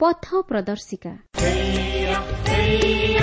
ପଥ ପ୍ରଦର୍ଶିକା ପ୍ରିୟ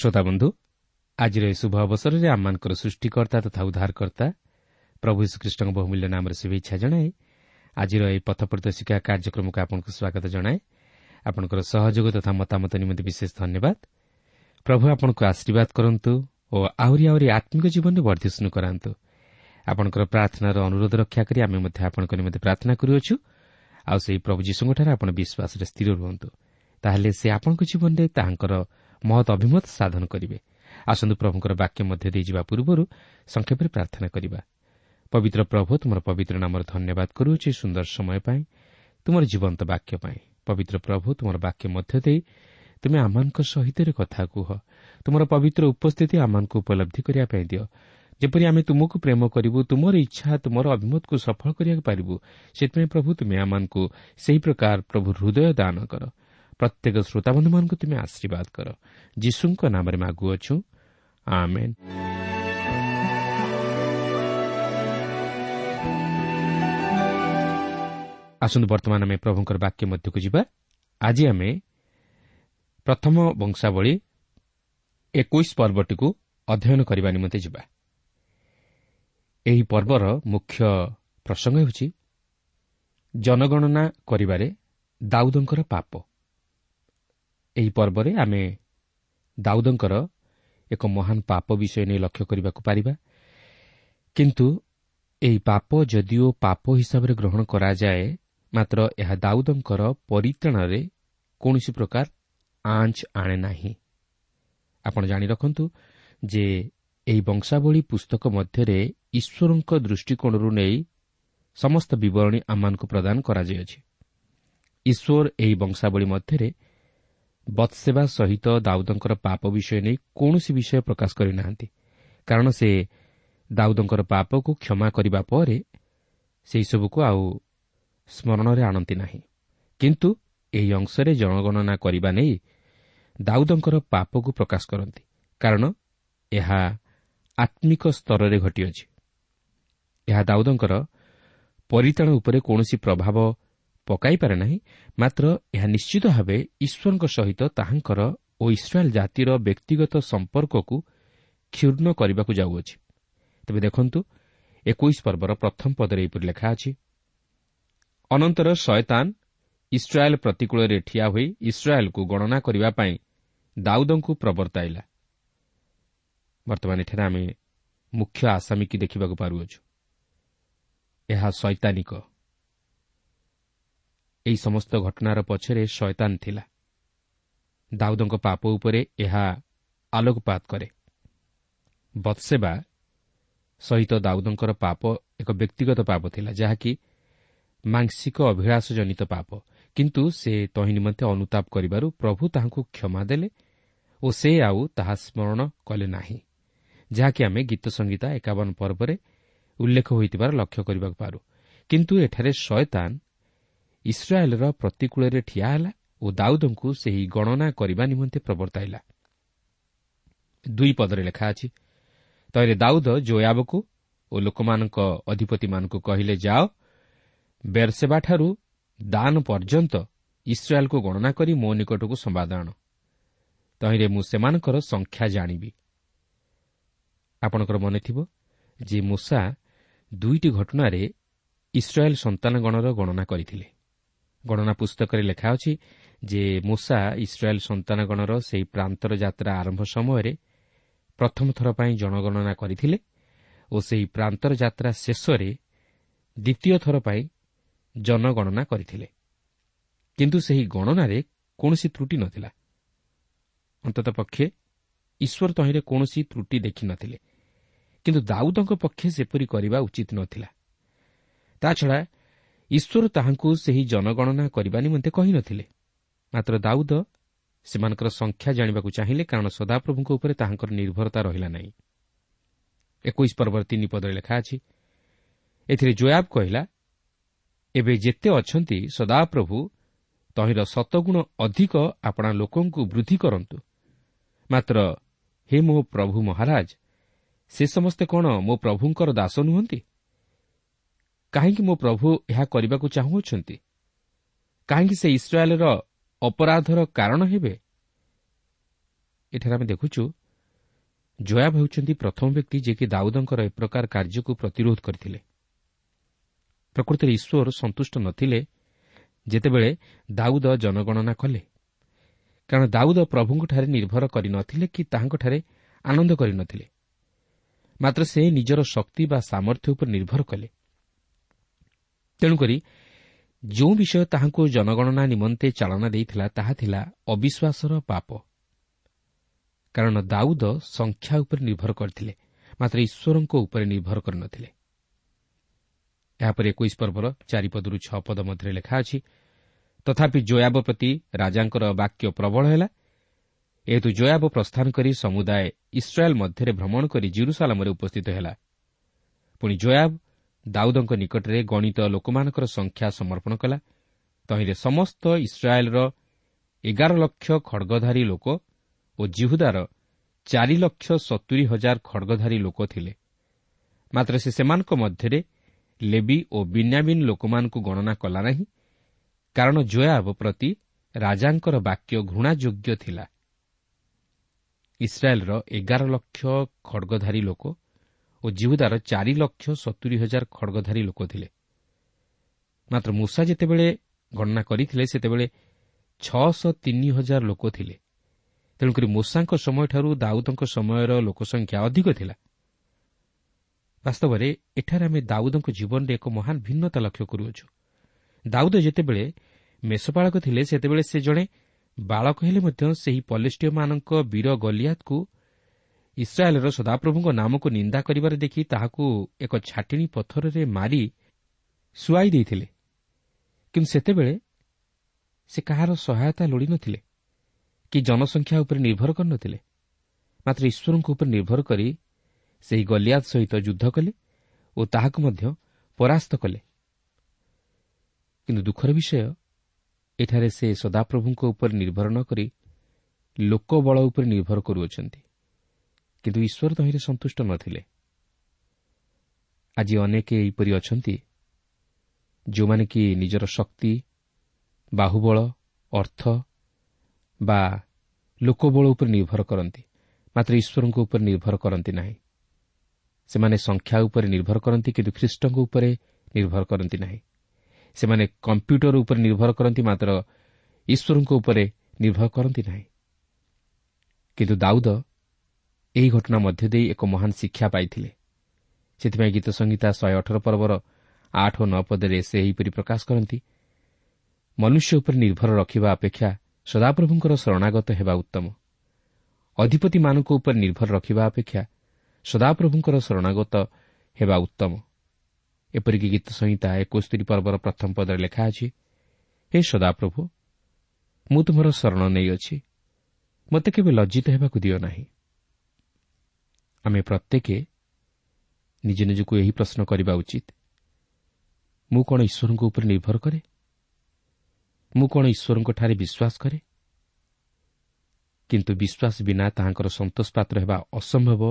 ଶ୍ରୋତା ବନ୍ଧୁ ଆଜିର ଏହି ଶୁଭ ଅବସରରେ ଆମମାନଙ୍କର ସୃଷ୍ଟିକର୍ତ୍ତା ତଥା ଉଦ୍ଧାରକର୍ତ୍ତା ପ୍ରଭୁ ଶ୍ରୀକୃଷ୍ଣଙ୍କ ବହୁମୂଲ୍ୟ ନାମରେ ଶୁଭେଚ୍ଛା ଜଣାଏ ଆଜିର ଏହି ପଥ ପ୍ରଦର୍ଶିକା କାର୍ଯ୍ୟକ୍ରମକୁ ଆପଣଙ୍କୁ ସ୍ୱାଗତ ଜଣାଏ ଆପଣଙ୍କର ସହଯୋଗ ତଥା ମତାମତ ନିମନ୍ତେ ବିଶେଷ ଧନ୍ୟବାଦ। ପ୍ରଭୁ ଆପଣଙ୍କୁ ଆଶୀର୍ବାଦ କରନ୍ତୁ ଓ ଆହୁରି ଆହୁରି ଆତ୍ମିକ ଜୀବନରେ ବର୍ଦ୍ଧିଷ୍ଣୁ କରାନ୍ତୁ। ଆପଣଙ୍କର ପ୍ରାର୍ଥନାର ଅନୁରୋଧ ରକ୍ଷା କରି ଆମେ ମଧ୍ୟ ଆପଣଙ୍କ ନିମନ୍ତେ ପ୍ରାର୍ଥନା କରୁଅଛୁ। ଆଉ ସେହି ପ୍ରଭୁ ଯୀଶୁଙ୍କଠାରେ ଆପଣ ବିଶ୍ୱାସରେ ସ୍ଥିର ରୁହନ୍ତୁ। ତାହେଲେ ସେ ଆପଣଙ୍କ ଜୀବନରେ ତାହାଙ୍କର ମହତ ଅଭିମତ ସାଧନ କରିବେ। ଆସନ୍ତୁ ପ୍ରଭୁଙ୍କର ବାକ୍ୟ ମଧ୍ୟ ଦେଇଯିବା ପୂର୍ବରୁ ସଂକ୍ଷେପରେ ପ୍ରାର୍ଥନା କରିବା। ପବିତ୍ର ପ୍ରଭୁ ତୁମର ପବିତ୍ର ନାମର ଧନ୍ୟବାଦ କରୁଅଛି ସୁନ୍ଦର ସମୟ ପାଇଁ ତୁମର ଜୀବନ୍ତ ବାକ୍ୟ ପାଇଁ। ପବିତ୍ର ପ୍ରଭୁ ତୁମର ବାକ୍ୟ ମଧ୍ୟ ଦେଇ ତୁମେ ଆମମାନଙ୍କ ସହିତ କଥା କୁହ। ତୁମର ପବିତ୍ର ଉପସ୍ଥିତି ଆମମାନଙ୍କୁ ଉପଲବ୍ଧି କରିବା ପାଇଁ ଦିଅ। ଯେପରି ଆମେ ତୁମକୁ ପ୍ରେମ କରିବୁ ତୁମର ଇଚ୍ଛା ତୁମର ଅଭିମତକୁ ସଫଳ କରିବାକୁ ପାରିବୁ ସେଥିପାଇଁ ପ୍ରଭୁ ତୁମେ ଆମମାନଙ୍କୁ ସେହି ପ୍ରକାର ପ୍ରଭୁ ହୃଦୟ ଦାନ କର। ପ୍ରତ୍ୟେକ ଶ୍ରୋତାବନ୍ଧୁମାନଙ୍କୁ ତୁମେ ଆଶୀର୍ବାଦ କର। ଯୀଶୁଙ୍କ ନାମରେ ମାଗୁଅଛୁ ଆସନ୍ତୁ ବର୍ତ୍ତମାନ ଆମେ ପ୍ରଭୁଙ୍କର ବାକ୍ୟ ମଧ୍ୟକୁ ଯିବା। ଆଜି ଆମେ ପ୍ରଥମ ବଂଶାବଳୀ ଏକୋଇଶ ପର୍ବଟିକୁ ଅଧ୍ୟୟନ କରିବା ନିମନ୍ତେ ଯିବା। ଏହି ପର୍ବର ମୁଖ୍ୟ ପ୍ରସଙ୍ଗ ହେଉଛି ଜନଗଣନା କରିବାରେ ଦାଉଦଙ୍କର ପାପ। ଏହି ପର୍ବରେ ଆମେ ଦାଉଦଙ୍କର ଏକ ମହାନ ପାପ ବିଷୟ ନେଇ ଲକ୍ଷ୍ୟ କରିବାକୁ ପାରିବା। କିନ୍ତୁ ଏହି ପାପ ଯଦିଓ ପାପ ହିସାବରେ ଗ୍ରହଣ କରାଯାଏ ମାତ୍ର ଏହା ଦାଉଦଙ୍କର ପରିତ୍ରାଣରେ କୌଣସି ପ୍ରକାର ଆଞ୍ଚ ଆଣେ ନାହିଁ। ଆପଣ ଜାଣି ରଖନ୍ତୁ ଯେ ଏହି ବଂଶାବଳୀ ପୁସ୍ତକ ମଧ୍ୟରେ ଈଶ୍ୱରଙ୍କ ଦୃଷ୍ଟିକୋଣରୁ ନେଇ ସମସ୍ତ ବିବରଣୀ ଆମମାନଙ୍କୁ ପ୍ରଦାନ କରାଯାଇଅଛି। ଈଶ୍ୱର ଏହି ବଂଶାବଳୀ ମଧ୍ୟରେ ବତ୍ସେବା ସହିତ ଦାଉଦଙ୍କର ପାପ ବିଷୟ ନେଇ କୌଣସି ବିଷୟ ପ୍ରକାଶ କରିନାହାନ୍ତି। କାରଣ ସେ ଦାଉଦଙ୍କର ପାପକୁ କ୍ଷମା କରିବା ପରେ ସେହିସବୁକୁ ଆଉ ସ୍ମରଣରେ ଆଣନ୍ତି ନାହିଁ। କିନ୍ତୁ ଏହି ଅଂଶରେ ଜନଗଣନା କରିବା ନେଇ ଦାଉଦଙ୍କର ପାପକୁ ପ୍ରକାଶ କରନ୍ତି। କାରଣ ଏହା ଆତ୍ମିକ ସ୍ତରରେ ଘଟିଅଛି। ଏହା ଦାଉଦଙ୍କର ପରିତାଣ ଉପରେ କୌଣସି ପ୍ରଭାବ ପକାଇପାରେ ନାହିଁ। ମାତ୍ର ଏହା ନିଶ୍ଚିତ ଭାବେ ଈଶ୍ୱରଙ୍କ ସହିତ ତାହାଙ୍କର ଓ ଇସ୍ରାଏଲ୍ ଜାତିର ବ୍ୟକ୍ତିଗତ ସମ୍ପର୍କକୁ କ୍ଷୁର୍ଣ୍ଣ କରିବାକୁ ଯାଉଅଛି। ତେବେ ଦେଖନ୍ତୁ ଏକୋଇଶ ପର୍ବର ପ୍ରଥମ ପଦରେ ଏହିପରି ଲେଖା ଅଛି ଅନନ୍ତର ଶୟତାନ ଇସ୍ରାଏଲ୍ ପ୍ରତିକୂଳରେ ଠିଆ ହୋଇ ଇସ୍ରାଏଲ୍କୁ ଗଣନା କରିବା ପାଇଁ ଦାଉଦଙ୍କୁ ପ୍ରବର୍ତ୍ତାଇଲା। ବର୍ତ୍ତମାନ ଏଠାରେ ଆମେ ମୁଖ୍ୟ ଆସାମୀକି ଦେଖିବାକୁ ପାରୁଅଛୁ। ଏହା ଶୈତାନିକ ଏହି ସମସ୍ତ ଘଟଣାର ପଛରେ ଶୟତାନ ଥିଲା। ଦାଉଦଙ୍କ ପାପ ଉପରେ ଏହା ଆଲୋକପାତ କରେ। ବତ୍ସେବା ସହିତ ଦାଉଦଙ୍କର ପାପ ଏକ ବ୍ୟକ୍ତିଗତ ପାପ ଥିଲା ଯାହାକି ମାଂସିକ ଅଭିଳାଷ ଜନିତ ପାପ। କିନ୍ତୁ ସେ ତହିଁ ନିମନ୍ତେ ଅନୁତାପ କରିବାରୁ ପ୍ରଭୁ ତାହାଙ୍କୁ କ୍ଷମା ଦେଲେ ଓ ସେ ଆଉ ତାହା ସ୍ମରଣ କଲେ ନାହିଁ ଯାହାକି ଆମେ ଗୀତ ସଙ୍ଗୀତା ଏକାବନ ପର୍ବରେ ଉଲ୍ଲେଖ ହୋଇଥିବାର ଲକ୍ଷ୍ୟ କରିବାକୁ ପାରୁ। କିନ୍ତୁ ଏଠାରେ ଶୟତାନ ଇସ୍ରାଏଲ୍ର ପ୍ରତିକୂଳରେ ଠିଆ ହେଲା ଓ ଦାଉଦଙ୍କୁ ସେହି ଗଣନା କରିବା ନିମନ୍ତେ ପ୍ରବର୍ତ୍ତାଇଲା ଦୁଇ ପଦରେ ଲେଖା ଅଛି ତହିଁରେ ଦାଉଦ ଜୋୟାବକୁ ଓ ଲୋକମାନଙ୍କ ଅଧିପତିମାନଙ୍କୁ କହିଲେ ଯାଅ ବେରସେବାଠାରୁ ଦାନ ପର୍ଯ୍ୟନ୍ତ ଇସ୍ରାଏଲ୍କୁ ଗଣନା କରି ମୋ ନିକଟକୁ ସମ୍ବାଦ ଆଣ। ତହିଁରେ ମୁଁ ସେମାନଙ୍କର ସଂଖ୍ୟା ଜାଣିବି। ଆପଣଙ୍କର ମନେଥିବ ଯେ ମୂଷା ଦୁଇଟି ଘଟଣାରେ ଇସ୍ରାଏଲ୍ ସନ୍ତାନଗଣର ଗଣନା କରିଥିଲେ। ଗଣନା ପୁସ୍ତକରେ ଲେଖା ଅଛି ଯେ ମୂଷା ଇସ୍ରାଏଲ୍ ସନ୍ତାନଗଣର ସେହି ପ୍ରାନ୍ତର ଯାତ୍ରା ଆରମ୍ଭ ସମୟରେ ପ୍ରଥମ ଥର ପାଇଁ ଜନଗଣନା କରିଥିଲେ ଓ ସେହି ପ୍ରାନ୍ତର ଯାତ୍ରା ଶେଷରେ ଦ୍ୱିତୀୟ ଥର ପାଇଁ ଜନଗଣନା କରିଥିଲେ। କିନ୍ତୁ ସେହି ଗଣନାରେ କୌଣସି ତ୍ରୁଟି ନଥିଲା। ଅନ୍ତତଃ ପକ୍ଷେ ଈଶ୍ୱର ତହିଁରେ କୌଣସି ତ୍ରୁଟି ଦେଖିନଥିଲେ କିନ୍ତୁ ଦାଉଦଙ୍କ ପକ୍ଷେ ସେପରି କରିବା ଉଚିତ ନଥିଲା। ତାଛଡ଼ା ଈଶ୍ୱର ତାହାଙ୍କୁ ସେହି ଜନଗଣନା କରିବା ନିମନ୍ତେ କହିନଥିଲେ। ମାତ୍ର ଦାଉଦ ସେମାନଙ୍କର ସଂଖ୍ୟା ଜାଣିବାକୁ ଚାହିଁଲେ କାରଣ ସଦାପ୍ରଭୁଙ୍କ ଉପରେ ତାହାଙ୍କର ନିର୍ଭରତା ରହିଲା ନାହିଁ। ଏକୋଇଶ ପର୍ବର ତିନି ପଦରେ ଲେଖା ଅଛି ଏଥିରେ ଜୟାବ କହିଲା ଏବେ ଯେତେ ଅଛନ୍ତି ସଦାପ୍ରଭୁ ତହିଁର ଶତଗୁଣ ଅଧିକ ଆପଣା ଲୋକଙ୍କୁ ବୃଦ୍ଧି କରନ୍ତୁ। ମାତ୍ର ହେ ମୋ ପ୍ରଭୁ ମହାରାଜ ସେ ସମସ୍ତେ କ'ଣ ମୋ ପ୍ରଭୁଙ୍କର ଦାସ ନୁହନ୍ତି? କାହିଁକି ମୋ ପ୍ରଭୁ ଏହା କରିବାକୁ ଚାହୁଁଅଛନ୍ତି? କାହିଁକି ସେ ଇସ୍ରାଏଲ୍ର ଅପରାଧର କାରଣ ହେବେ? ଏଠାରେ ଆମେ ଦେଖୁଛୁ ଜୟାବ ହେଉଛନ୍ତି ପ୍ରଥମ ବ୍ୟକ୍ତି ଯିଏକି ଦାଉଦଙ୍କର ଏ ପ୍ରକାର କାର୍ଯ୍ୟକୁ ପ୍ରତିରୋଧ କରିଥିଲେ। ପ୍ରକୃତରେ ଈଶ୍ୱର ସନ୍ତୁଷ୍ଟ ନଥିଲେ ଯେତେବେଳେ ଦାଉଦ ଜନଗଣନା କଲେ। କାରଣ ଦାଉଦ ପ୍ରଭୁଙ୍କଠାରେ ନିର୍ଭର କରିନଥିଲେ କି ତାହାଙ୍କଠାରେ ଆନନ୍ଦ କରିନଥିଲେ ମାତ୍ର ସେ ନିଜର ଶକ୍ତି ବା ସାମର୍ଥ୍ୟ ଉପରେ ନିର୍ଭର କଲେ। ତେଣୁକରି ଯେଉଁ ବିଷୟ ତାହାଙ୍କୁ ଜନଗଣନା ନିମନ୍ତେ ଚାଳନା ଦେଇଥିଲା ତାହା ଥିଲା ଅବିଶ୍ୱାସର ପାପ। କାରଣ ଦାଉଦ ସଂଖ୍ୟା ଉପରେ ନିର୍ଭର କରିଥିଲେ ମାତ୍ର ଈଶ୍ୱରଙ୍କ ଉପରେ ନିର୍ଭର କରିନଥିଲେ। ଏହାପରେ ଏକୋଇଶ ପର୍ବର ଚାରିପଦରୁ ଛଅ ପଦ ମଧ୍ୟରେ ଲେଖା ଅଛି ତଥାପି ଜୟାବ ପ୍ରତି ରାଜାଙ୍କର ବାକ୍ୟ ପ୍ରବଳ ହେଲା। ଏହେତୁ ଜୟାବ ପ୍ରସ୍ଥାନ କରି ସମୁଦାୟ ଇସ୍ରାଏଲ୍ ମଧ୍ୟରେ ଭ୍ରମଣ କରି ଜିରୁସାଲାମରେ ଉପସ୍ଥିତ ହେଲା। ପୁଣି ଜୟାବ ଦାଉଦଙ୍କ ନିକଟରେ ଗଣିତ ଲୋକମାନଙ୍କର ସଂଖ୍ୟା ସମର୍ପଣ କଲା। ତହିଁରେ ସମସ୍ତ ଇସ୍ରାଏଲ୍ର ଏଗାର ଲକ୍ଷ ଖଡ଼ଗଧାରୀ ଲୋକ ଓ ଜିହୁଦାର ଚାରି ଲକ୍ଷ ସତୁରି ହଜାର ଖଡ଼ଗଧାରୀ ଲୋକ ଥିଲେ। ମାତ୍ର ସେ ସେମାନଙ୍କ ମଧ୍ୟରେ ଲେବି ଓ ବିନ୍ୟାମିନ୍ ଲୋକମାନଙ୍କୁ ଗଣନା କଲା ନାହିଁ କାରଣ ଜୟାବ ପ୍ରତି ରାଜାଙ୍କର ବାକ୍ୟ ଘୃଣାଯୋଗ୍ୟ ଥିଲା। ଇସ୍ରାଏଲ୍ର ଏଗାର ଲକ୍ଷ ଖଡ଼ଗଧାରୀ ଲୋକ ଓ ଜିହୁଦାର ଚାରି ଲକ୍ଷ ସତୁରି ହଜାର ଖଡ଼ଗଧାରୀ ଲୋକ ଥିଲେ। ମାତ୍ର ମୂଷା ଯେତେବେଳେ ଗଣନା କରିଥିଲେ ସେତେବେଳେ ଛଅଶହ ତିନି ହଜାର ଲୋକ ଥିଲେ। ତେଣୁକରି ମୂଷାଙ୍କ ସମୟଠାରୁ ଦାଉଦଙ୍କ ସମୟର ଲୋକସଂଖ୍ୟା ଅଧିକ ଥିଲା। ବାସ୍ତବରେ ଏଠାରେ ଆମେ ଦାଉଦଙ୍କ ଜୀବନରେ ଏକ ମହାନ ଭିନ୍ନତା ଲକ୍ଷ୍ୟ କରୁଅଛୁ। ଦାଉଦ ଯେତେବେଳେ ମେଷପାଳକ ଥିଲେ ସେତେବେଳେ ସେ ଜଣେ ବାଳକ ହେଲେ ମଧ୍ୟ ସେହି ପଲେଷ୍ଟିୟମାନଙ୍କ ବୀର ଗଲିଆତକୁ ଇସ୍ରାଏଲ୍ର ସଦାପ୍ରଭୁଙ୍କ ନାମକୁ ନିନ୍ଦା କରିବାରେ ଦେଖି ତାହାକୁ ଏକ ଛାଟିଣୀ ପଥରରେ ମାରି ସୁଆଇ ଦେଇଥିଲେ। କିନ୍ତୁ ସେତେବେଳେ ସେ କାହାର ସହାୟତା ଲୋଡ଼ିନଥିଲେ କି ଜନସଂଖ୍ୟା ଉପରେ ନିର୍ଭର କରିନଥିଲେ। ମାତ୍ର ଈଶ୍ୱରଙ୍କ ଉପରେ ନିର୍ଭର କରି ସେହି ଗଲିଆଦ ସହିତ ଯୁଦ୍ଧ କଲେ ଓ ତାହାକୁ ମଧ୍ୟ ପରାସ୍ତ କଲେ। କିନ୍ତୁ ଦୁଃଖର ବିଷୟ ଏଠାରେ ସେ ସଦାପ୍ରଭୁଙ୍କ ଉପରେ ନିର୍ଭର ନ କରି ଲୋକବଳ ଉପରେ ନିର୍ଭର କରୁଅଛନ୍ତି। କିନ୍ତୁ ଈଶ୍ୱର ତହିଁରେ ସନ୍ତୁଷ୍ଟ ନଥିଲେ। ଆଜି ଅନେକ ଏହିପରି ଅଛନ୍ତି ଯେଉଁମାନେ କି ନିଜର ଶକ୍ତି ବାହୁବଳ ଅର୍ଥ ବା ଲୋକବଳ ଉପରେ ନିର୍ଭର କରନ୍ତି ମାତ୍ର ଈଶ୍ୱରଙ୍କ ଉପରେ ନିର୍ଭର କରନ୍ତି ନାହିଁ। ସେମାନେ ସଂଖ୍ୟା ଉପରେ ନିର୍ଭର କରନ୍ତି କିନ୍ତୁ ଖ୍ରୀଷ୍ଟଙ୍କ ଉପରେ ନିର୍ଭର କରନ୍ତି ନାହିଁ। ସେମାନେ କମ୍ପ୍ୟୁଟର ଉପରେ ନିର୍ଭର କରନ୍ତି ମାତ୍ର ଈଶ୍ୱରଙ୍କ ଉପରେ ନିର୍ଭର କରନ୍ତି ନାହିଁ। କିନ୍ତୁ ଦାଉଦ ଏହି ଘଟଣା ମଧ୍ୟ ଦେଇ ଏକ ମହାନ ଶିକ୍ଷା ପାଇଥିଲେ। ସେଥିପାଇଁ ଗୀତ ସଂହିତା ଶହେ ଅଠର ପର୍ବର ଆଠ ଓ ନଅ ପଦରେ ସେ ଏହିପରି ପ୍ରକାଶ କରନ୍ତି ମନୁଷ୍ୟ ଉପରେ ନିର୍ଭର ରଖିବା ଅପେକ୍ଷା ସଦାପ୍ରଭୁଙ୍କର ଶରଣାଗତ ହେବା ଉତ୍ତମ। ଅଧିପତିମାନଙ୍କ ଉପରେ ନିର୍ଭର ରଖିବା ଅପେକ୍ଷା ସଦାପ୍ରଭୁଙ୍କର ଶରଣାଗତ ହେବା ଉତ୍ତମ। ଏପରିକି ଗୀତ ସଂହିତା ଏକୋସ୍ତରୀ ପର୍ବର ପ୍ରଥମ ପଦରେ ଲେଖା ଅଛି ହେ ସଦାପ୍ରଭୁ ମୁଁ ତୁମର ଶରଣ ନେଇଅଛି। ମୋତେ କେବେ ଲଜ୍ଜିତ ହେବାକୁ ଦିଅ ନାହିଁ। ଆମେ ପ୍ରତ୍ୟେକ ନିଜ ନିଜକୁ ଏହି ପ୍ରଶ୍ନ କରିବା ଉଚିତ। ମୁଁ କ'ଣ ଈଶ୍ୱରଙ୍କ ଉପରେ ନିର୍ଭର କରେ? ମୁଁ କ'ଣ ଈଶ୍ୱରଙ୍କଠାରେ ବିଶ୍ୱାସ କରେ? କିନ୍ତୁ ବିଶ୍ୱାସ ବିନା ତାହାଙ୍କର ସନ୍ତୋଷ ପାତ୍ର ହେବା ଅସମ୍ଭବ।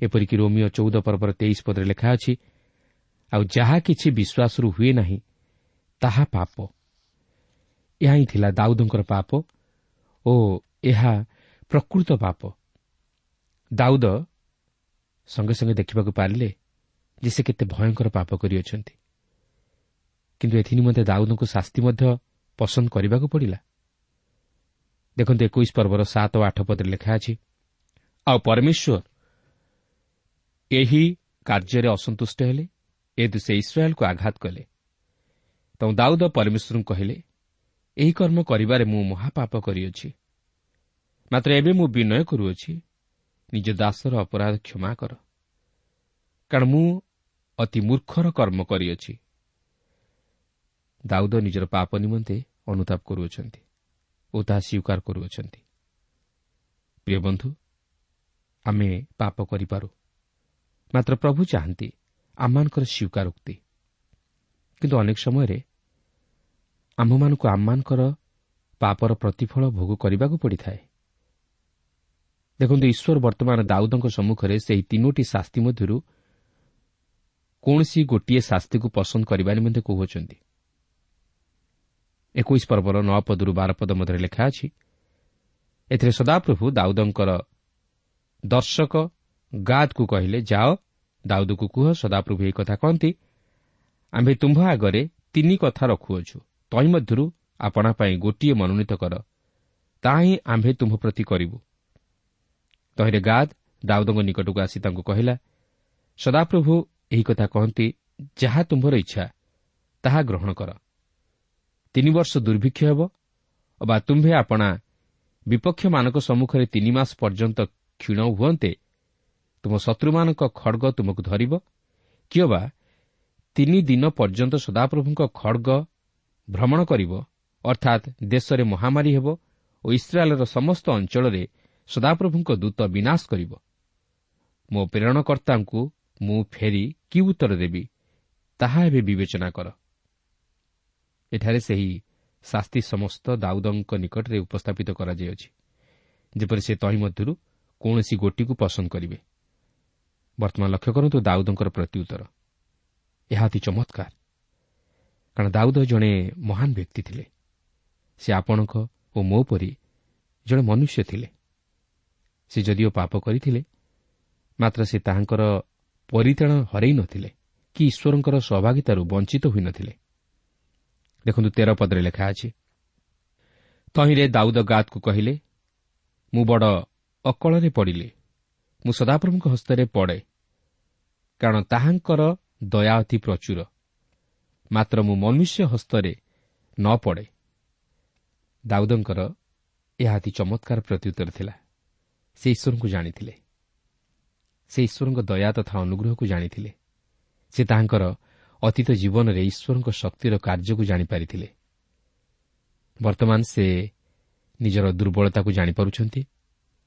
ଏପରିକି ରୋମିଓ ଚଉଦ ପର୍ବର ତେଇଶ ପଦରେ ଲେଖା ଅଛି ଆଉ ଯାହା କିଛି ବିଶ୍ୱାସରୁ ହୁଏ ନାହିଁ ତାହା ପାପ। ଏହା ହିଁ ଥିଲା ଦାଉଦଙ୍କର ପାପ ଓ ଏହା ପ୍ରକୃତ ପାପ। ଦାଉଦ ସଙ୍ଗେ ସଙ୍ଗେ ଦେଖିବାକୁ ପାରିଲେ ଯେ ସେ କେତେ ଭୟଙ୍କର ପାପ କରିଅଛନ୍ତି କିନ୍ତୁ ଏଥି ନିମନ୍ତେ ଦାଉଦଙ୍କୁ ଶାସ୍ତି ମଧ୍ୟ ପସନ୍ଦ କରିବାକୁ ପଡ଼ିଲା। ଦେଖନ୍ତୁ ଏକୋଇଶ ପର୍ବର ସାତ ଓ ଆଠ ପଦରେ ଲେଖା ଅଛି ଆଉ ପରମେଶ୍ୱର ଏହି କାର୍ଯ୍ୟରେ ଅସନ୍ତୁଷ୍ଟ ହେଲେ ଏହେତୁ ସେ ଇସ୍ରାଏଲ୍କୁ ଆଘାତ କଲେ। ତେଣୁ ଦାଉଦ ପରମେଶ୍ୱରଙ୍କୁ କହିଲେ ଏହି କର୍ମ କରିବାରେ ମୁଁ ମହାପାପ କରିଅଛି। ମାତ୍ର ଏବେ ମୁଁ ବିନୟ କରୁଅଛି। ନିଜ ଦାସର ଅପରାଧ କ୍ଷମା କର। କାରଣ ମୁଁ ଅତି ମୂର୍ଖର କର୍ମ କରିଅଛି। ଦାଉଦ ନିଜର ପାପ ନିମନ୍ତେ ଅନୁତାପ କରୁଅଛନ୍ତି ଓ ତାହା ସ୍ୱୀକାର କରୁଅଛନ୍ତି। ପ୍ରିୟ ବନ୍ଧୁ ଆମେ ପାପ କରିପାରୁ। ମାତ୍ର ପ୍ରଭୁ ଚାହାନ୍ତି ଆମମାନଙ୍କର ସ୍ୱୀକାରୋକ୍ତି। କିନ୍ତୁ ଅନେକ ସମୟରେ ଆମ୍ଭମାନଙ୍କୁ ଆମମାନଙ୍କର ପାପର ପ୍ରତିଫଳ ଭୋଗ କରିବାକୁ ପଡ଼ିଥାଏ। ଦେଖନ୍ତୁ ଈଶ୍ୱର ବର୍ତ୍ତମାନ ଦାଉଦଙ୍କ ସମ୍ମୁଖରେ ସେହି ତିନୋଟି ଶାସ୍ତି ମଧ୍ୟରୁ କୌଣସି ଗୋଟିଏ ଶାସ୍ତିକୁ ପସନ୍ଦ କରିବା ନିମନ୍ତେ କହୁଅଛନ୍ତି। ଏକୋଇଶ ପର୍ବର ନଅ ପଦରୁ ବାର ପଦ ମଧ୍ୟରେ ଲେଖା ଅଛି ଏଥିରେ ସଦାପ୍ରଭୁ ଦାଉଦଙ୍କର ଦର୍ଶକ ଗାଦକୁ କହିଲେ ଯାଅ ଦାଉଦକୁ କୁହ ସଦାପ୍ରଭୁ ଏହି କଥା କହନ୍ତି ଆମ୍ଭେ ତୁମ୍ଭ ଆଗରେ ତିନି କଥା ରଖୁଅଛୁ। ତହିଁ ମଧ୍ୟରୁ ଆପଣା ପାଇଁ ଗୋଟିଏ ମନୋନୀତ କର ତାହା ହିଁ ଆମ୍ଭେ ତୁମ୍ଭ ପ୍ରତି କରିବୁ। ତହିଁରେ ଗାଦ ଦାଉଦଙ୍କ ନିକଟକୁ ଆସି ତାଙ୍କୁ କହିଲା ସଦାପ୍ରଭୁ ଏହି କଥା କହନ୍ତି ଯାହା ତୁମ୍ଭର ଇଚ୍ଛା ତାହା ଗ୍ରହଣ କର। ତିନି ବର୍ଷ ଦୁର୍ଭିକ୍ଷ ହେବ ବା ତୁମ୍ଭେ ଆପଣା ବିପକ୍ଷମାନଙ୍କ ସମ୍ମୁଖରେ ତିନି ମାସ ପର୍ଯ୍ୟନ୍ତ କ୍ଷୀଣ ହୁଅନ୍ତେ ତୁମ ଶତ୍ରୁମାନଙ୍କ ଖଡ଼ଗ ତୁମକୁ ଧରିବ କିଏ ବା ତିନି ଦିନ ପର୍ଯ୍ୟନ୍ତ ସଦାପ୍ରଭୁଙ୍କ ଖଡ଼ଗ ଭ୍ରମଣ କରିବ ଅର୍ଥାତ୍ ଦେଶରେ ମହାମାରୀ ହେବ ଓ ଇସ୍ରାଏଲ୍ର ସମସ୍ତ ଅଞ୍ଚଳରେ ସଦାପ୍ରଭୁଙ୍କ ଦୂତ ବିନାଶ କରିବ। ମୋ ପ୍ରେରଣକର୍ତ୍ତାଙ୍କୁ ମୁଁ ଫେରି କି ଉତ୍ତର ଦେବି ତାହା ଏବେ ବିବେଚନା କର। ଏଠାରେ ସେହି ଶାସ୍ତି ସମସ୍ତ ଦାଉଦଙ୍କ ନିକଟରେ ଉପସ୍ଥାପିତ କରାଯାଇଅଛି ଯେପରି ସେ ତହିଁ ମଧ୍ୟରୁ କୌଣସି ଗୋଟିକୁ ପସନ୍ଦ କରିବେ। ବର୍ତ୍ତମାନ ଲକ୍ଷ୍ୟ କରନ୍ତୁ ଦାଉଦଙ୍କର ପ୍ରତ୍ୟୁତ୍ତର ଏହା ଅତି ଚମତ୍କାର କାରଣ ଦାଉଦ ଜଣେ ମହାନ ବ୍ୟକ୍ତି ଥିଲେ। ସେ ଆପଣଙ୍କ ଓ ମୋ ପରି ଜଣେ ମନୁଷ୍ୟ ଥିଲେ। ସେ ଯଦିଓ ପାପ କରିଥିଲେ ମାତ୍ର ସେ ତାହାଙ୍କର ପରିତାଣ ହରାଇ ନଥିଲେ କି ଈଶ୍ୱରଙ୍କର ସହଭାଗିତାରୁ ବଞ୍ଚିତ ହୋଇନଥିଲେ ଦେଖନ୍ତୁ ତେର ପଦରେ ଲେଖା ଅଛି ତହିଁରେ ଦାଉଦ ଗାଦକୁ କହିଲେ ମୁଁ ବଡ଼ ଅକଳରେ ପଡ଼ିଲି ମୁଁ ସଦାପ୍ରଭୁଙ୍କ ହସ୍ତରେ ପଡ଼େ କାରଣ ତାହାଙ୍କର ଦୟା ଅତି ପ୍ରଚୁର ମାତ୍ର ମୁଁ ମନୁଷ୍ୟ ହସ୍ତରେ ନ ପଡ଼େ। ଦାଉଦଙ୍କର ଏହା ଅତି ଚମତ୍କାର ପ୍ରତ୍ୟୁତ୍ତର ଥିଲା। ସେ ଈଶ୍ୱରଙ୍କୁ ଜାଣିଥିଲେ। ସେ ଈଶ୍ୱରଙ୍କ ଦୟା ତଥା ଅନୁଗ୍ରହକୁ ଜାଣିଥିଲେ। ସେ ତାହାଙ୍କର ଅତୀତ ଜୀବନରେ ଈଶ୍ୱରଙ୍କ ଶକ୍ତିର କାର୍ଯ୍ୟକୁ ଜାଣିପାରିଥିଲେ। ବର୍ତ୍ତମାନ ସେ ନିଜର ଦୁର୍ବଳତାକୁ ଜାଣିପାରୁଛନ୍ତି।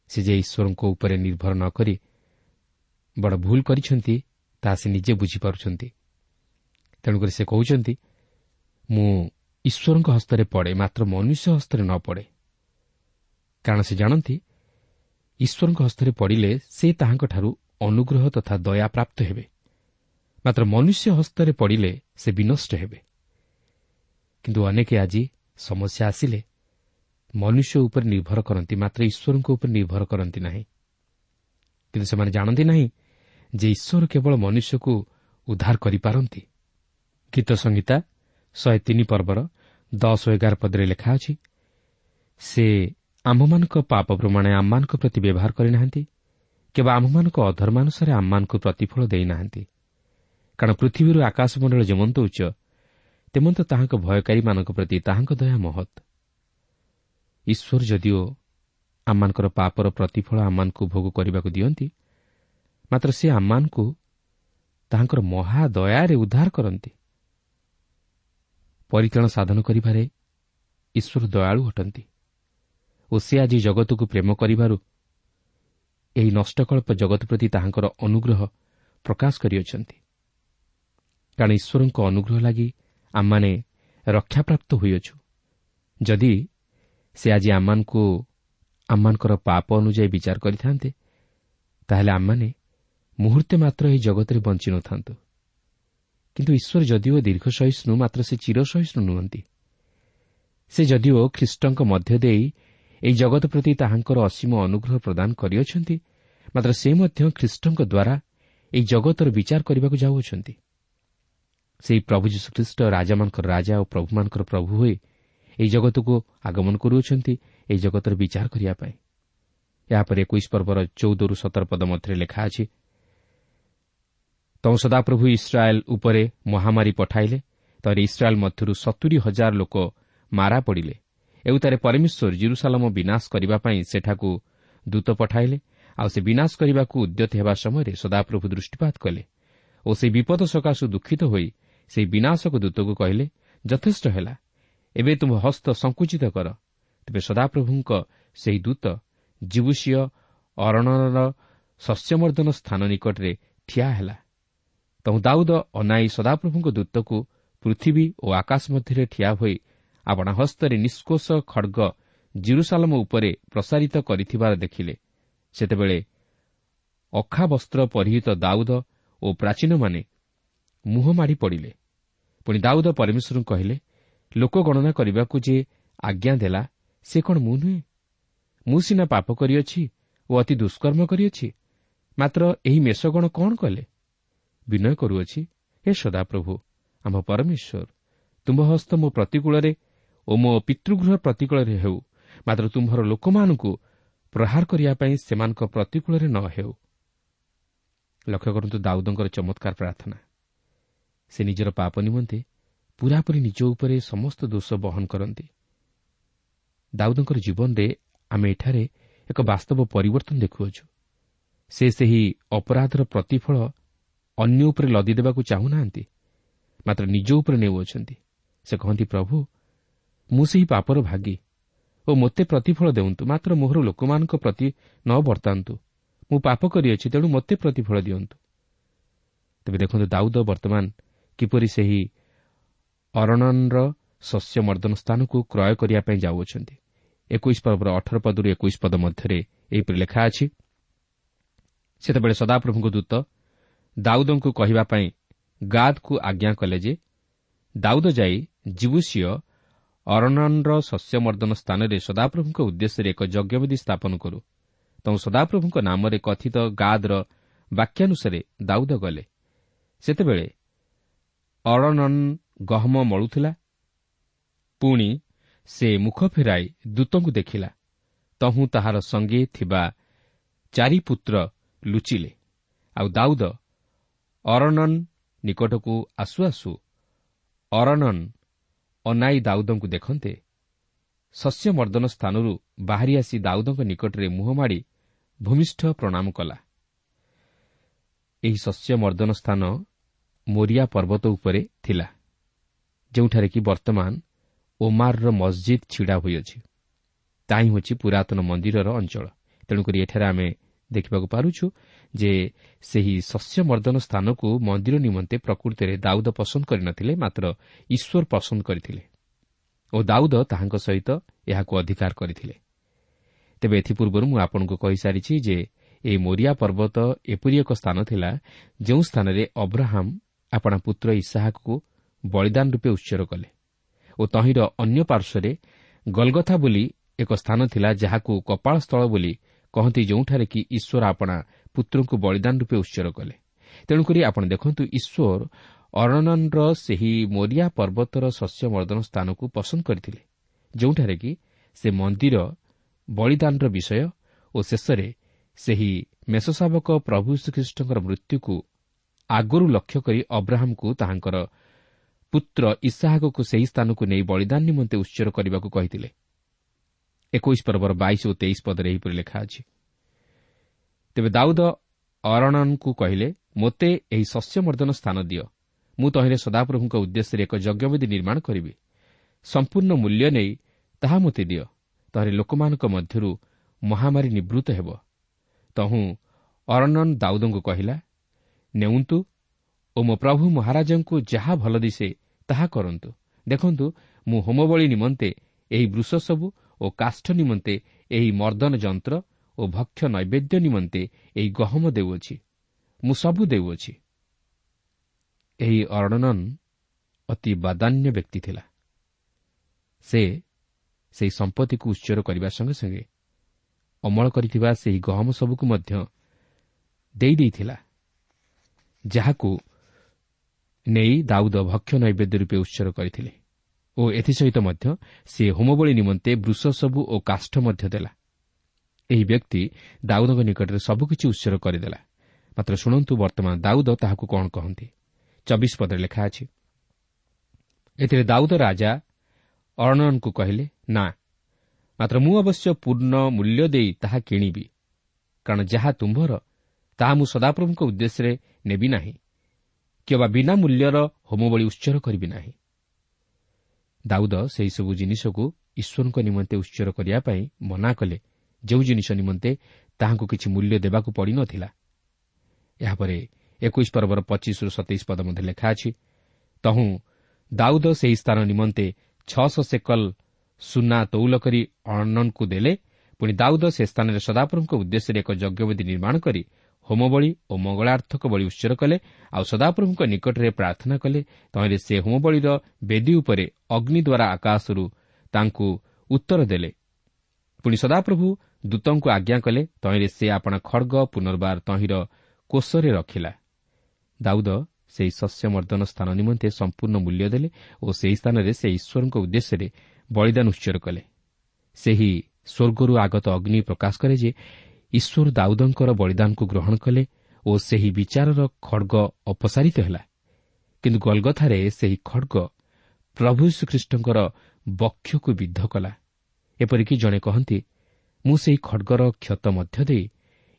ସେ ଯେ ଈଶ୍ୱରଙ୍କ ଉପରେ ନିର୍ଭର ନ କରି ବଡ଼ ଭୁଲ କରିଛନ୍ତି ତାହା ସେ ନିଜେ ବୁଝିପାରୁଛନ୍ତି। ତେଣୁକରି ସେ କହୁଛନ୍ତି ମୁଁ ଈଶ୍ୱରଙ୍କ ହସ୍ତରେ ପଡ଼େ ମାତ୍ର ମନୁଷ୍ୟ ହସ୍ତରେ ନ ପଡ଼େ। କାରଣ ସେ ଜାଣନ୍ତି ଈଶ୍ୱରଙ୍କ ହସ୍ତରେ ପଡ଼ିଲେ ସେ ତାହାଙ୍କଠାରୁ ଅନୁଗ୍ରହ ତଥା ଦୟା ପ୍ରାପ୍ତ ହେବେ। ମାତ୍ର ମନୁଷ୍ୟ ହସ୍ତରେ ପଡ଼ିଲେ ସେ ବିନଷ୍ଟ ହେବେ। କିନ୍ତୁ ଅନେକ ଆଜି ସମସ୍ୟା ଆସିଲେ। ମନୁଷ୍ୟ ଉପରେ ନିର୍ଭର କରନ୍ତି ମାତ୍ର ଈଶ୍ୱରଙ୍କ ଉପରେ ନିର୍ଭର କରନ୍ତି ନାହିଁ। କିନ୍ତୁ ସେମାନେ ଜାଣନ୍ତି ନାହିଁ ଯେ ଈଶ୍ୱର କେବଳ ମନୁଷ୍ୟକୁ ଉଦ୍ଧାର କରିପାରନ୍ତି। ଗୀତ ସଂହିତା ଶହେ ତିନି ପର୍ବର ଦଶ ଏଗାର ପଦରେ ଲେଖା ଅଛି ସେ ଆମ୍ଭମାନଙ୍କ ପାପ ପ୍ରମାଣେ ଆମମାନଙ୍କ ପ୍ରତି ବ୍ୟବହାର କରିନାହାନ୍ତି କେବେ ଆମ୍ଭମାନଙ୍କ ଅଧର୍ମାନୁସାରେ ଆମମାନଙ୍କୁ ପ୍ରତିଫଳ ଦେଇନାହାନ୍ତି। କାରଣ ପୃଥିବୀରୁ ଆକାଶମଣ୍ଡଳ ଯେମନ୍ତ ଉଚ୍ଚ ତେମନ୍ତ ତାହାଙ୍କ ଭୟକାରୀମାନଙ୍କ ପ୍ରତି ତାହାଙ୍କ ଦୟା ମହତ୍। ଈଶ୍ୱର ଯଦିଓ ଆମମାନଙ୍କର ପାପର ପ୍ରତିଫଳ ଆମମାନଙ୍କୁ ଭୋଗ କରିବାକୁ ଦିଅନ୍ତି ମାତ୍ର ସେ ଆମମାନଙ୍କୁ ତାହାଙ୍କର ମହାଦୟାରେ ଉଦ୍ଧାର କରନ୍ତି। ପରିତ୍ରାଣ ସାଧନ କରିବାରେ ଈଶ୍ୱର ଦୟାଳୁ ଅଟନ୍ତି। ଓ ସେ ଆଜି ଜଗତକୁ ପ୍ରେମ କରିବାରୁ ଏହି ନଷ୍ଟକଳ୍ପ ଜଗତ ପ୍ରତି ତାହାଙ୍କର ଅନୁଗ୍ରହ ପ୍ରକାଶ କରିଅଛନ୍ତି। କାରଣ ଈଶ୍ୱରଙ୍କ ଅନୁଗ୍ରହ ଲାଗି ଆମମାନେ ରକ୍ଷାପ୍ରାପ୍ତ ହୋଇଅଛୁ। ଯଦି ସେ ଆଜି ଆମମାନଙ୍କୁ ଆମମାନଙ୍କର ପାପ ଅନୁଯାୟୀ ବିଚାର କରିଥାନ୍ତେ ତାହେଲେ ଆମମାନେ ମୁହୂର୍ତ୍ତେ ମାତ୍ର ଏହି ଜଗତରେ ବଞ୍ଚି ନଥାନ୍ତୁ। କିନ୍ତୁ ଈଶ୍ୱର ଯଦିଓ ଦୀର୍ଘ ସହିଷ୍ଣୁ ମାତ୍ର ସେ ଚିର ସହିଷ୍ଣୁ ନୁହନ୍ତି। ସେ ଯଦିଓ ଖ୍ରୀଷ୍ଟଙ୍କ ମଧ୍ୟ ଦେଇ ଏହି ଜଗତ ପ୍ରତି ତାହାଙ୍କର ଅସୀମ ଅନୁଗ୍ରହ ପ୍ରଦାନ କରିଅଛନ୍ତି ମାତ୍ର ସେ ମଧ୍ୟ ଖ୍ରୀଷ୍ଟଙ୍କ ଦ୍ୱାରା ଏହି ଜଗତର ବିଚାର କରିବାକୁ ଯାଉଅଛନ୍ତି। ସେହି ପ୍ରଭୁ ଯୀଶୁଖ୍ରୀଷ୍ଟ ରାଜାମାନଙ୍କର ରାଜା ଓ ପ୍ରଭୁମାନଙ୍କର ପ୍ରଭୁ ହୋଇ ଏହି ଜଗତକୁ ଆଗମନ କରୁଅଛନ୍ତି ଏହି ଜଗତର ବିଚାର କରିବା ପାଇଁ। ଏହାପରେ ଏକୋଇଶ ପର୍ବର ଚଉଦରୁ ସତର ପଦ ମଧ୍ୟରେ ଲେଖା ଅଛି ତମ ସଦାପ୍ରଭୁ ଇସ୍ରାଏଲ୍ ଉପରେ ମହାମାରୀ ପଠାଇଲେ ତରେ ଇସ୍ରାଏଲ୍ ମଧ୍ୟରୁ ସତୁରି ହଜାର ଲୋକ ମାରା ପଡ଼ିଲେ। ଏଉତାରେ ପରମେଶ୍ୱର ଜିରୁସାଲମ ବିନାଶ କରିବା ପାଇଁ ସେଠାକୁ ଦୂତ ପଠାଇଲେ ଆଉ ସେ ବିନାଶ କରିବାକୁ ଉଦ୍ୟତ ହେବା ସମୟରେ ସଦାପ୍ରଭୁ ଦୃଷ୍ଟିପାତ କଲେ ଓ ସେହି ବିପଦ ସକାଶୁ ଦୁଃଖିତ ହୋଇ ସେହି ବିନାଶକ ଦୂତକୁ କହିଲେ ଯଥେଷ୍ଟ ହେଲା ଏବେ ତୁମ ହସ୍ତ ସଂକୁଚିତ କର ତେବେ ସଦାପ୍ରଭୁଙ୍କ ସେହି ଦୂତ ଜିବୁସିୟ ଅରଣର ଶସ୍ୟମର୍ଦ୍ଦନ ସ୍ଥାନ ନିକଟରେ ଠିଆ ହେଲା। ତୁ ଦାଉଦ ଅନାଇ ସଦାପ୍ରଭୁଙ୍କ ଦୂତକୁ ପୃଥିବୀ ଓ ଆକାଶ ମଧ୍ୟରେ ଠିଆ ହୋଇ ଆପଣା ହସ୍ତରେ ନିଷ୍କୋଷ ଖଡ଼ଗ ଜିରୁସାଲମ ଉପରେ ପ୍ରସାରିତ କରିଥିବାର ଦେଖିଲେ। ସେତେବେଳେ ଅଖାବସ୍ତ୍ର ପରିହିତ ଦାଉଦ ଓ ପ୍ରାଚୀନମାନେ ମୁହଁ ମାଡ଼ି ପଡ଼ିଲେ। ପୁଣି ଦାଉଦ ପରମେଶ୍ୱରଙ୍କୁ କହିଲେ ଲୋକ ଗଣନା କରିବାକୁ ଯେ ଆଜ୍ଞା ଦେଲା ସେ କ'ଣ ମୁଁ ନୁହେଁ? ମୁଁ ସିନା ପାପ କରିଅଛି ଓ ଅତି ଦୁଷ୍କର୍ମ କରିଅଛି ମାତ୍ର ଏହି ମେଷଗଣ କ'ଣ କଲେ? ବିନୟ କରୁଅଛି ହେ ସଦାପ୍ରଭୁ ଆମ ପରମେଶ୍ୱର ତୁମ୍ଭ ହସ୍ତ ମୋ ପ୍ରତିକୂଳରେ ଓ ମୋ ପିତୃଗୃହ ପ୍ରତିକୂଳରେ ହେଉ ମାତ୍ର ତୁମ୍ଭର ଲୋକମାନଙ୍କୁ ପ୍ରହାର କରିବା ପାଇଁ ସେମାନଙ୍କ ପ୍ରତିକୂଳରେ ନ ହେଉ। ଲକ୍ଷ୍ୟ କରନ୍ତୁ ଦାଉଦଙ୍କର ଚମତ୍କାର ପ୍ରାର୍ଥନା। ସେ ନିଜର ପାପ ନିମନ୍ତେ ପୁରାପୁରି ନିଜ ଉପରେ ସମସ୍ତ ଦୋଷ ବହନ କରନ୍ତି। ଦାଉଦଙ୍କର ଜୀବନରେ ଆମେ ଏଠାରେ ଏକ ବାସ୍ତବ ପରିବର୍ତ୍ତନ ଦେଖୁଅଛୁ। ସେ ସେହି ଅପରାଧର ପ୍ରତିଫଳ ଅନ୍ୟ ଉପରେ ଲଦି ଦେବାକୁ ଚାହୁଁନାହାନ୍ତି ମାତ୍ର ନିଜ ଉପରେ ନେଉଅଛନ୍ତି। ସେ କହନ୍ତି ପ୍ରଭୁ ମୁଁ ସେହି ପାପର ଭାଗି ଓ ମୋତେ ପ୍ରତିଫଳ ଦେଉନ୍ତୁ। ମାତ୍ର ମୋହର ଲୋକମାନଙ୍କ ପ୍ରତି ନ ବର୍ତ୍ତାନ୍ତୁ। ମୁଁ ପାପ କରିଅଛି ତେଣୁ ମୋତେ ପ୍ରତିଫଳ ଦିଅନ୍ତୁ। ତେବେ ଦେଖନ୍ତୁ ଦାଉଦ ବର୍ତ୍ତମାନ କିପରି ସେହି ଅରଣର ଶସ୍ୟ ମର୍ଦ୍ଦନ ସ୍ଥାନକୁ କ୍ରୟ କରିବା ପାଇଁ ଯାଉଅଛନ୍ତି। ଏକୋଇଶ ପର୍ବର ଅଠର ପଦରୁ ଏକୋଇଶ ପଦ ମଧ୍ୟରେ ଏହିପରି ଲେଖା ଅଛି। ସେତେବେଳେ ସଦାପ୍ରଭୁଙ୍କ ଦୂତ ଦାଉଦଙ୍କୁ କହିବା ପାଇଁ ଗାଦକୁ ଆଜ୍ଞା କଲେ ଯେ ଦାଉଦ ଯାଇ ଜିବୁସିୟ ଅରଣର ଶସ୍ୟମର୍ଦ୍ଦନ ସ୍ଥାନରେ ସଦାପ୍ରଭୁଙ୍କ ଉଦ୍ଦେଶ୍ୟରେ ଏକ ଯଜ୍ଞବିଧି ସ୍ଥାପନ କରୁ। ତେଣୁ ସଦାପ୍ରଭୁଙ୍କ ନାମରେ କଥିତ ଗାଦର ବାକ୍ୟାନୁସାରେ ଦାଉଦ ଗଲେ। ସେତେବେଳେ ଅରଣନ୍ ଗହମ ମଳୁଥିଲା। ପୁଣି ସେ ମୁଖ ଫେରାଇ ଦୂତଙ୍କୁ ଦେଖିଲା। ତହୁଁ ତାହାର ସଙ୍ଗେ ଥିବା ଚାରିପୁତ୍ର ଲୁଚିଲେ। ଆଉ ଦାଉଦ ଅରନନ୍ ନିକଟକୁ ଆସୁ ଆସୁ ଅରନନ୍ ଅନାଇ ଦାଉଦଙ୍କୁ ଦେଖନ୍ତେ ଶସ୍ୟମର୍ଦ୍ଦନ ସ୍ଥାନରୁ ବାହାରି ଆସି ଦାଉଦଙ୍କ ନିକଟରେ ମୁହଁ ମାଡ଼ି ଭୂମିଷ୍ଠ ପ୍ରଣାମ କଲା। ଏହି ଶସ୍ୟମର୍ଦ୍ଦନ ସ୍ଥାନ ମୋରିଆ ପର୍ବତ ଉପରେ ଥିଲା ଯେଉଁଠାରେ କି ବର୍ତ୍ତମାନ ଓମାରର ମସ୍ଜିଦ୍ ଛିଡ଼ା ହୋଇଅଛି। ତାହିଁ ହେଉଛି ପୁରାତନ ମନ୍ଦିରର ଅଞ୍ଚଳ। ତେଣୁକରି ଏଠାରେ ଆମେ ଦେଖିବାକୁ ପାରୁଛୁ ଯେ ସେହି ଶସ୍ୟମର୍ଦ୍ଦନ ସ୍ଥାନକୁ ମନ୍ଦିର ନିମନ୍ତେ ପ୍ରକୃତିରେ ଦାଉଦ ପସନ୍ଦ କରିନଥିଲେ ମାତ୍ର ଈଶ୍ୱର ପସନ୍ଦ କରିଥିଲେ ଓ ଦାଉଦ ତାହାଙ୍କ ସହିତ ଏହାକୁ ଅଧିକାର କରିଥିଲେ। ତେବେ ଏଥିପୂର୍ବରୁ ମୁଁ ଆପଣଙ୍କୁ କହିସାରିଛି ଯେ ଏହି ମୋରିଆ ପର୍ବତ ଏପରି ଏକ ସ୍ଥାନ ଥିଲା ଯେଉଁ ସ୍ଥାନରେ ଅବ୍ରାହମ୍ ଆପଣା ପୁତ୍ର ଇସାହାକୁ ବଳିଦାନ ରୂପେ ଉତ୍ସର କଲେ ଓ ତହିଁର ଅନ୍ୟ ପାର୍ଶ୍ୱରେ ଗଲଗଥା ବୋଲି ଏକ ସ୍ଥାନ ଥିଲା ଯାହାକୁ କପାଳସ୍ଥଳ ବୋଲି କହନ୍ତି ଯେଉଁଠାରେ କି ଈଶ୍ୱର ଆପଣା ପୁତ୍ରଙ୍କୁ ବଳିଦାନ ରୂପେ ଉତ୍ସର କଲେ। ତେଣୁକରି ଆପଣ ଦେଖନ୍ତୁ ଈଶ୍ୱର ଅରଣନର ସେହି ମୋରିଆ ପର୍ବତର ଶସ୍ୟମର୍ଦ୍ଦନ ସ୍ଥାନକୁ ପସନ୍ଦ କରିଥିଲେ ଯେଉଁଠାରେ କି ସେ ମନ୍ଦିର ବଳିଦାନର ବିଷୟ ଓ ଶେଷରେ ସେହି ମେଷଶାବକ ପ୍ରଭୁ ଶ୍ରୀଖ୍ରୀଷ୍ଟଙ୍କର ମୃତ୍ୟୁକୁ ଆଗରୁ ଲକ୍ଷ୍ୟ କରି ଅବ୍ରାହମ୍କୁ ତାହାଙ୍କର ପୁତ୍ର ଇସାହାଗକୁ ସେହି ସ୍ଥାନକୁ ନେଇ ବଳିଦାନ ନିମନ୍ତେ ଉତ୍ସର କରିବାକୁ କହିଥିଲେ। ଏକୋଇଶ ପର୍ବର ବାଇଶ ଓ ତେଇଶ ପଦରେ ଏହିପରି ଲେଖା ଅଛି। ତେବେ ଦାଉଦ ଅରଣଙ୍କୁ କହିଲେ ମୋତେ ଏହି ଶସ୍ୟମର୍ଦ୍ଦନ ସ୍ଥାନ ଦିଅ। ମୁଁ ତହିଁରେ ସଦାପ୍ରଭୁଙ୍କ ଉଦ୍ଦେଶ୍ୟରେ ଏକ ଯଜ୍ଞବେଦୀ ନିର୍ମାଣ କରିବି। ସମ୍ପୂର୍ଣ୍ଣ ମୂଲ୍ୟ ନେଇ ତାହା ମୋତେ ଦିଅ। ତାହେଲେ ଲୋକମାନଙ୍କ ମଧ୍ୟରୁ ମହାମାରୀ ନିବୃତ୍ତ ହେବ ତହୁଁ ଅରନନ ଦାଉଦଙ୍କୁ କହିଲା ନେଉନ୍ତୁ ଓ ମୋ ପ୍ରଭୁ ମହାରାଜାଙ୍କୁ ଯାହା ଭଲ ଦିଶେ ତାହା କରନ୍ତୁ। ଦେଖନ୍ତୁ ମୁଁ ହୋମବଳୀ ନିମନ୍ତେ ଏହି ବୃଷ ସବୁ ଓ କାଷ୍ଠ ନିମନ୍ତେ ଏହି ମର୍ଦ୍ଦନ ଯନ୍ତ୍ର ଓ ଭକ୍ଷ ନୈବେଦ୍ୟ ନିମନ୍ତେ ଏହି ଗହମ ଦେଉଅଛି ମୁଁ ସବୁ ଦେଉଅଛି। ଏହି ଅରଣନ ଅତି ବାଦାନ୍ୟ ବ୍ୟକ୍ତି ଥିଲା। ସେ ସେହି ସମ୍ପତ୍ତିକୁ ଉତ୍ସର କରିବା ସଙ୍ଗେ ସଙ୍ଗେ ଅମଳ କରିଥିବା ସେହି ଗହମ ସବୁକୁ ମଧ୍ୟ ଦେଇଦେଇଥିଲା ଯାହାକୁ ନେଇ ଦାଉଦ ଭକ୍ଷ ନୈବେଦ୍ୟ ରୂପେ ଉତ୍ସର କରିଥିଲେ ଓ ଏଥିସହିତ ମଧ୍ୟ ସେ ହୋମବଳୀ ନିମନ୍ତେ ବୃଷ ସବୁ ଓ କାଷ୍ଠ ମଧ୍ୟ ଦେଲା। ଏହି ବ୍ୟକ୍ତି ଦାଉଦଙ୍କ ନିକଟରେ ସବୁକିଛି ଉତ୍ସର କରିଦେଲା। ମାତ୍ର ଶୁଣନ୍ତୁ ବର୍ତ୍ତମାନ ଦାଉଦ ତାହାକୁ କ'ଣ କହନ୍ତି। ଚବିଶ ପଦରେ ଲେଖା ଅଛି ଏଥିରେ ଦାଉଦ ରାଜା ଅର୍ଣନଙ୍କୁ କହିଲେ ନା ମାତ୍ର ମୁଁ ଅବଶ୍ୟ ପୂର୍ଣ୍ଣ ମୂଲ୍ୟ ଦେଇ ତାହା କିଣିବି କାରଣ ଯାହା ତୁମ୍ଭର ତାହା ମୁଁ ସଦାପ୍ରଭୁଙ୍କ ଉଦ୍ଦେଶ୍ୟରେ ନେବି ନାହିଁ କିମ୍ବା ବିନା ମୂଲ୍ୟର ହୋମବଳି ଉତ୍ସର କରିବି ନାହିଁ। ଦାଉଦ ସେହିସବୁ ଜିନିଷକୁ ଈଶ୍ୱରଙ୍କ ନିମନ୍ତେ ଉତ୍ସର କରିବା ପାଇଁ ମନା କଲେ ଯେଉଁ ଜିନିଷ ନିମନ୍ତେ ତାହାଙ୍କୁ କିଛି ମୂଲ୍ୟ ଦେବାକୁ ପଡ଼ିନଥିଲା। ଏହାପରେ ଏକୋଇଶ ପର୍ବର ପଚିଶରୁ ସତେଇଶ ପଦ ମଧ୍ୟ ଲେଖା ଅଛି ତହୁଁ ଦାଉଦ ସେହି ସ୍ଥାନ ନିମନ୍ତେ ଛଅଶହ ସେକଲ ସୁନା ତୌଲ କରି ଅନନଙ୍କୁ ଦେଲେ ପୁଣି ଦାଉଦ ସେ ସ୍ଥାନରେ ସଦାପୁରଙ୍କ ଉଦ୍ଦେଶ୍ୟରେ ଏକ ଯଜ୍ଞବେଦୀ ନିର୍ମାଣ କରି ହୋମବଳି ଓ ମଙ୍ଗଳାର୍ଥକ ବଳି ଉତ୍ସର କଲେ ଆଉ ସଦାପ୍ରଭୁଙ୍କ ନିକଟରେ ପ୍ରାର୍ଥନା କଲେ ତହିଁରେ ସେ ହୋମବଳିର ବେଦୀ ଉପରେ ଅଗ୍ନି ଦ୍ୱାରା ଆକାଶରୁ ତାଙ୍କୁ ଉତ୍ତର ଦେଲେ। ପୁଣି ସଦାପ୍ରଭୁ ଦୂତଙ୍କୁ ଆଜ୍ଞା କଲେ ତହିଁରେ ସେ ଆପଣା ଖଡ଼ଗ ପୁନର୍ବାର ତହିଁର କୋଷରେ ରଖିଲା। ଦାଉଦ ସେହି ଶସ୍ୟମର୍ଦ୍ଦନ ସ୍ଥାନ ନିମନ୍ତେ ସମ୍ପୂର୍ଣ୍ଣ ମୂଲ୍ୟ ଦେଲେ ଓ ସେହି ସ୍ଥାନରେ ସେ ଈଶ୍ୱରଙ୍କ ଉଦ୍ଦେଶ୍ୟରେ ବଳିଦାନ ଉତ୍ସର କଲେ। ସେହି ସ୍ୱର୍ଗରୁ ଆଗତ ଅଗ୍ନି ପ୍ରକାଶ କରେ ଯେ ଈଶ୍ୱର ଦାଉଦଙ୍କର ବଳିଦାନକୁ ଗ୍ରହଣ କଲେ ଓ ସେହି ବିଚାରର ଖଡ଼ଗ ଅପସାରିତ ହେଲା। କିନ୍ତୁ ଗଲଗଥାରେ ସେହି ଖଡ଼ଗ ପ୍ରଭୁ ଶ୍ରୀଖ୍ରୀଷ୍ଟଙ୍କର ବକ୍ଷକୁ ବିଦ୍ଧ କଲା। ଏପରିକି ଜଣେ କହନ୍ତି ମୁଁ ସେହି ଖଡ଼ଗର କ୍ଷତ ମଧ୍ୟ ଦେଇ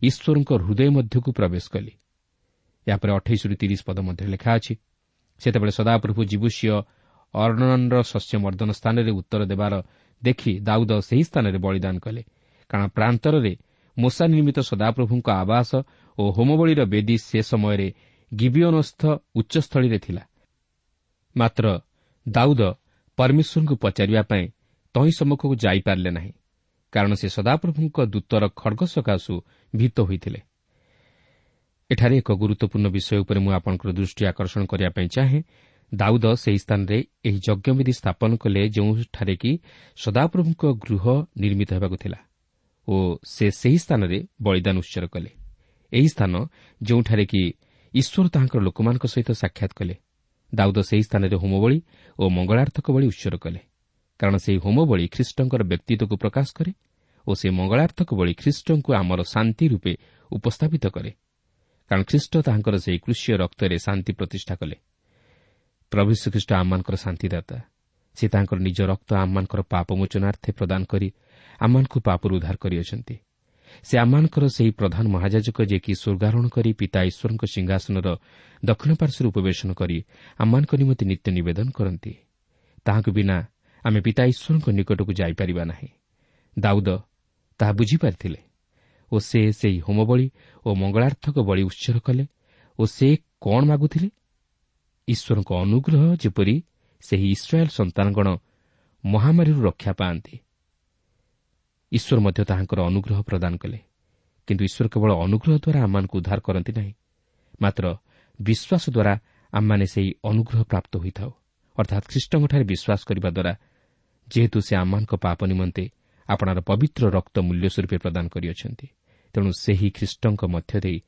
ଈଶ୍ୱରଙ୍କ ହୃଦୟ ମଧ୍ୟକୁ ପ୍ରବେଶ କଲି। ଏହାପରେ ଅଠେଇଶରୁ ତିରିଶ ପଦ ମଧ୍ୟରେ ଲେଖା ଅଛି ସେତେବେଳେ ସଦାପ୍ରଭୁ ଜୀବୁଷୀୟ ଅର୍ଣ୍ଣନର ଶସ୍ୟମର୍ଦ୍ଦନ ସ୍ଥାନରେ ଉତ୍ତର ଦେବାର ଦେଖି ଦାଉଦ ସେହି ସ୍ଥାନରେ ବଳିଦାନ କଲେ। କାରଣ ପ୍ରାନ୍ତରରେ ମୂଷା ନିର୍ମିତ ସଦାପ୍ରଭୁଙ୍କ ଆବାସ ଓ ହୋମବଳିର ବେଦୀ ସେ ସମୟରେ ଗିବିଓନସ୍ଥ ଉଚ୍ଚସ୍ଥଳୀରେ ଥିଲା। ମାତ୍ର ଦାଉଦ ପରମେଶ୍ୱରଙ୍କୁ ପଚାରିବା ପାଇଁ ତହିଁ ସମ୍ମୁଖକୁ ଯାଇପାରିଲେ ନାହିଁ। କାରଣ ସେ ସଦାପ୍ରଭୁଙ୍କ ଦୂତର ଖଡ଼ଗ ସକାଶୁ ଭୀତ ହୋଇଥିଲେ। ଏଠାରେ ଏକ ଗୁରୁତ୍ୱପୂର୍ଣ୍ଣ ବିଷୟ ଉପରେ ମୁଁ ଆପଣଙ୍କର ଦୃଷ୍ଟି ଆକର୍ଷଣ କରିବା ପାଇଁ ଚାହେଁ। ଦାଉଦ ସେହି ସ୍ଥାନରେ ଏହି ଯଜ୍ଞବିଧି ସ୍ଥାପନ କଲେ ଯେଉଁଠାରେ କି ସଦାପ୍ରଭୁଙ୍କ ଗୃହ ନିର୍ମିତ ହେବାକୁ ଥିଲା ଓ ସେ ସେହି ସ୍ଥାନରେ ବଳିଦାନ ଉତ୍ସର କଲେ। ଏହି ସ୍ଥାନ ଯେଉଁଠାରେ କି ଈଶ୍ୱର ତାହାଙ୍କର ଲୋକମାନଙ୍କ ସହିତ ସାକ୍ଷାତ କଲେ। ଦାଉଦ ସେହି ସ୍ଥାନରେ ହୋମବଳି ଓ ମଙ୍ଗଳାର୍ଥକ ଭଳି ଉତ୍ସର କଲେ। କାରଣ ସେହି ହୋମବଳି ଖ୍ରୀଷ୍ଟଙ୍କର ବ୍ୟକ୍ତିତ୍ୱକୁ ପ୍ରକାଶ କରେ ଓ ସେ ମଙ୍ଗଳାର୍ଥକ ଭଳି ଖ୍ରୀଷ୍ଟଙ୍କୁ ଆମର ଶାନ୍ତି ରୂପେ ଉପସ୍ଥାପିତ କରେ। କାରଣ ଖ୍ରୀଷ୍ଟ ତାହାଙ୍କର ସେହି କୃଷିୟ ରକ୍ତରେ ଶାନ୍ତି ପ୍ରତିଷ୍ଠା କଲେ। ପ୍ରଭୁ ଶ୍ରୀଖ୍ରୀଷ୍ଟ ଆମମାନଙ୍କର ଶାନ୍ତିଦାତା। ସେ ତାଙ୍କର ନିଜ ରକ୍ତ ଆମମାନଙ୍କର ପାପମୋଚନାର୍ଥେ ପ୍ରଦାନ କରି ଆମମାନଙ୍କୁ ପାପରୁ ଉଦ୍ଧାର କରିଅଛନ୍ତି। ସେ ଆମମାନଙ୍କର ସେହି ପ୍ରଧାନ ମହାଯାଜକ ଯିଏକି ସ୍ୱର୍ଗାରୋହଣ କରି ପିତା ଈଶ୍ୱରଙ୍କ ସିଂହାସନର ଦକ୍ଷିଣ ପାର୍ଶ୍ୱରେ ଉପବେଶନ କରି ଆମମାନଙ୍କ ନିମନ୍ତେ ନିତ୍ୟ ନିବେଦନ କରନ୍ତି। ତାହାକୁ ବିନା ଆମେ ପିତା ଈଶ୍ୱରଙ୍କ ନିକଟକୁ ଯାଇପାରିବା ନାହିଁ। ଦାଉଦ ତାହା ବୁଝିପାରିଥିଲେ ଓ ସେ ସେହି ହୋମବଳି ଓ ମଙ୍ଗଳାର୍ଥକ ବଳି ଉତ୍ସର୍ଗ କଲେ ଓ ସେ କ'ଣ ମାଗୁଥିଲେ? ଈଶ୍ୱରଙ୍କ ଅନୁଗ୍ରହ ଯେପରି ସେହି ଇସ୍ରାଏଲ୍ ସନ୍ତାନଗଣ ମହାମାରୀରୁ ରକ୍ଷା ପାଆନ୍ତି। ଈଶ୍ୱର ମଧ୍ୟ ତାହାଙ୍କର ଅନୁଗ୍ରହ ପ୍ରଦାନ କଲେ କିନ୍ତୁ ଈଶ୍ୱର କେବଳ ଅନୁଗ୍ରହ ଦ୍ୱାରା ଆମମାନଙ୍କୁ ଉଦ୍ଧାର କରନ୍ତି ନାହିଁ ମାତ୍ର ବିଶ୍ୱାସ ଦ୍ୱାରା ଆମମାନେ ସେହି ଅନୁଗ୍ରହ ପ୍ରାପ୍ତ ହୋଇଥାଉ ଅର୍ଥାତ୍ ଖ୍ରୀଷ୍ଟଙ୍କଠାରେ ବିଶ୍ୱାସ କରିବା ଦ୍ୱାରା ଯେହେତୁ ସେ ଆମମାନଙ୍କ ପାପ ନିମନ୍ତେ ଆପଣାର ପବିତ୍ର ରକ୍ତ ମୂଲ୍ୟ ସ୍ୱରୂପେ ପ୍ରଦାନ କରିଅଛନ୍ତି ତେଣୁ ସେହି ଖ୍ରୀଷ୍ଟଙ୍କ ମଧ୍ୟ ଦେଇ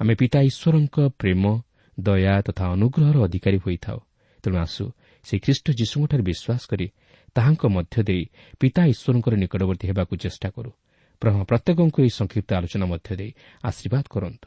ଆମେ ପିତା ଈଶ୍ୱରଙ୍କ ପ୍ରେମ ଦୟା ତଥା ଅନୁଗ୍ରହର ଅଧିକାରୀ ହୋଇଥାଉ। ତେଣୁ ଆସୁ ସେହି ଖ୍ରୀଷ୍ଟ ଯୀଶୁଙ୍କଠାରେ ବିଶ୍ୱାସ କରି ତାହାଙ୍କ ମଧ୍ୟ ଦେଇ ପିତା ଈଶ୍ୱରଙ୍କର ନିକଟବର୍ତ୍ତୀ ହେବାକୁ ଚେଷ୍ଟା କରୁ। ବ୍ରହ୍ମ ପ୍ରତ୍ୟେକଙ୍କୁ ଏହି ସଂକ୍ଷିପ୍ତ ଆଲୋଚନା ମଧ୍ୟ ଦେଇ ଆଶୀର୍ବାଦ କରନ୍ତୁ।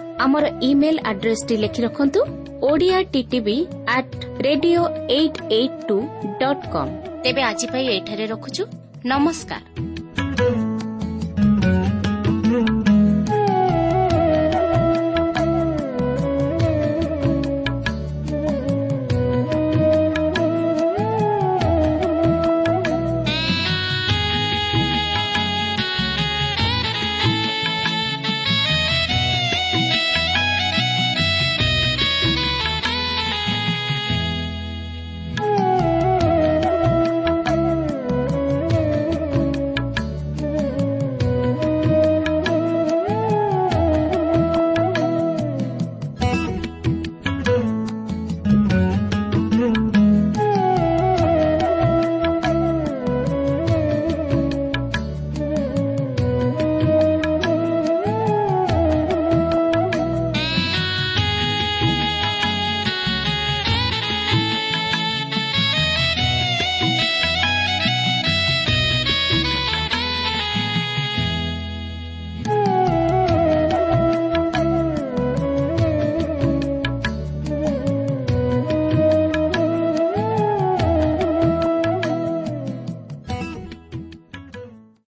ଆମର ଇମେଲ ଆଡ୍ରେସଟି ଲେଖି ରଖନ୍ତୁ Odia TTV at radio eight eight two dot com ତେବେ ଆଜି ପାଇଁ ଏଠାରେ ରଖୁଛୁ। ନମସ୍କାର।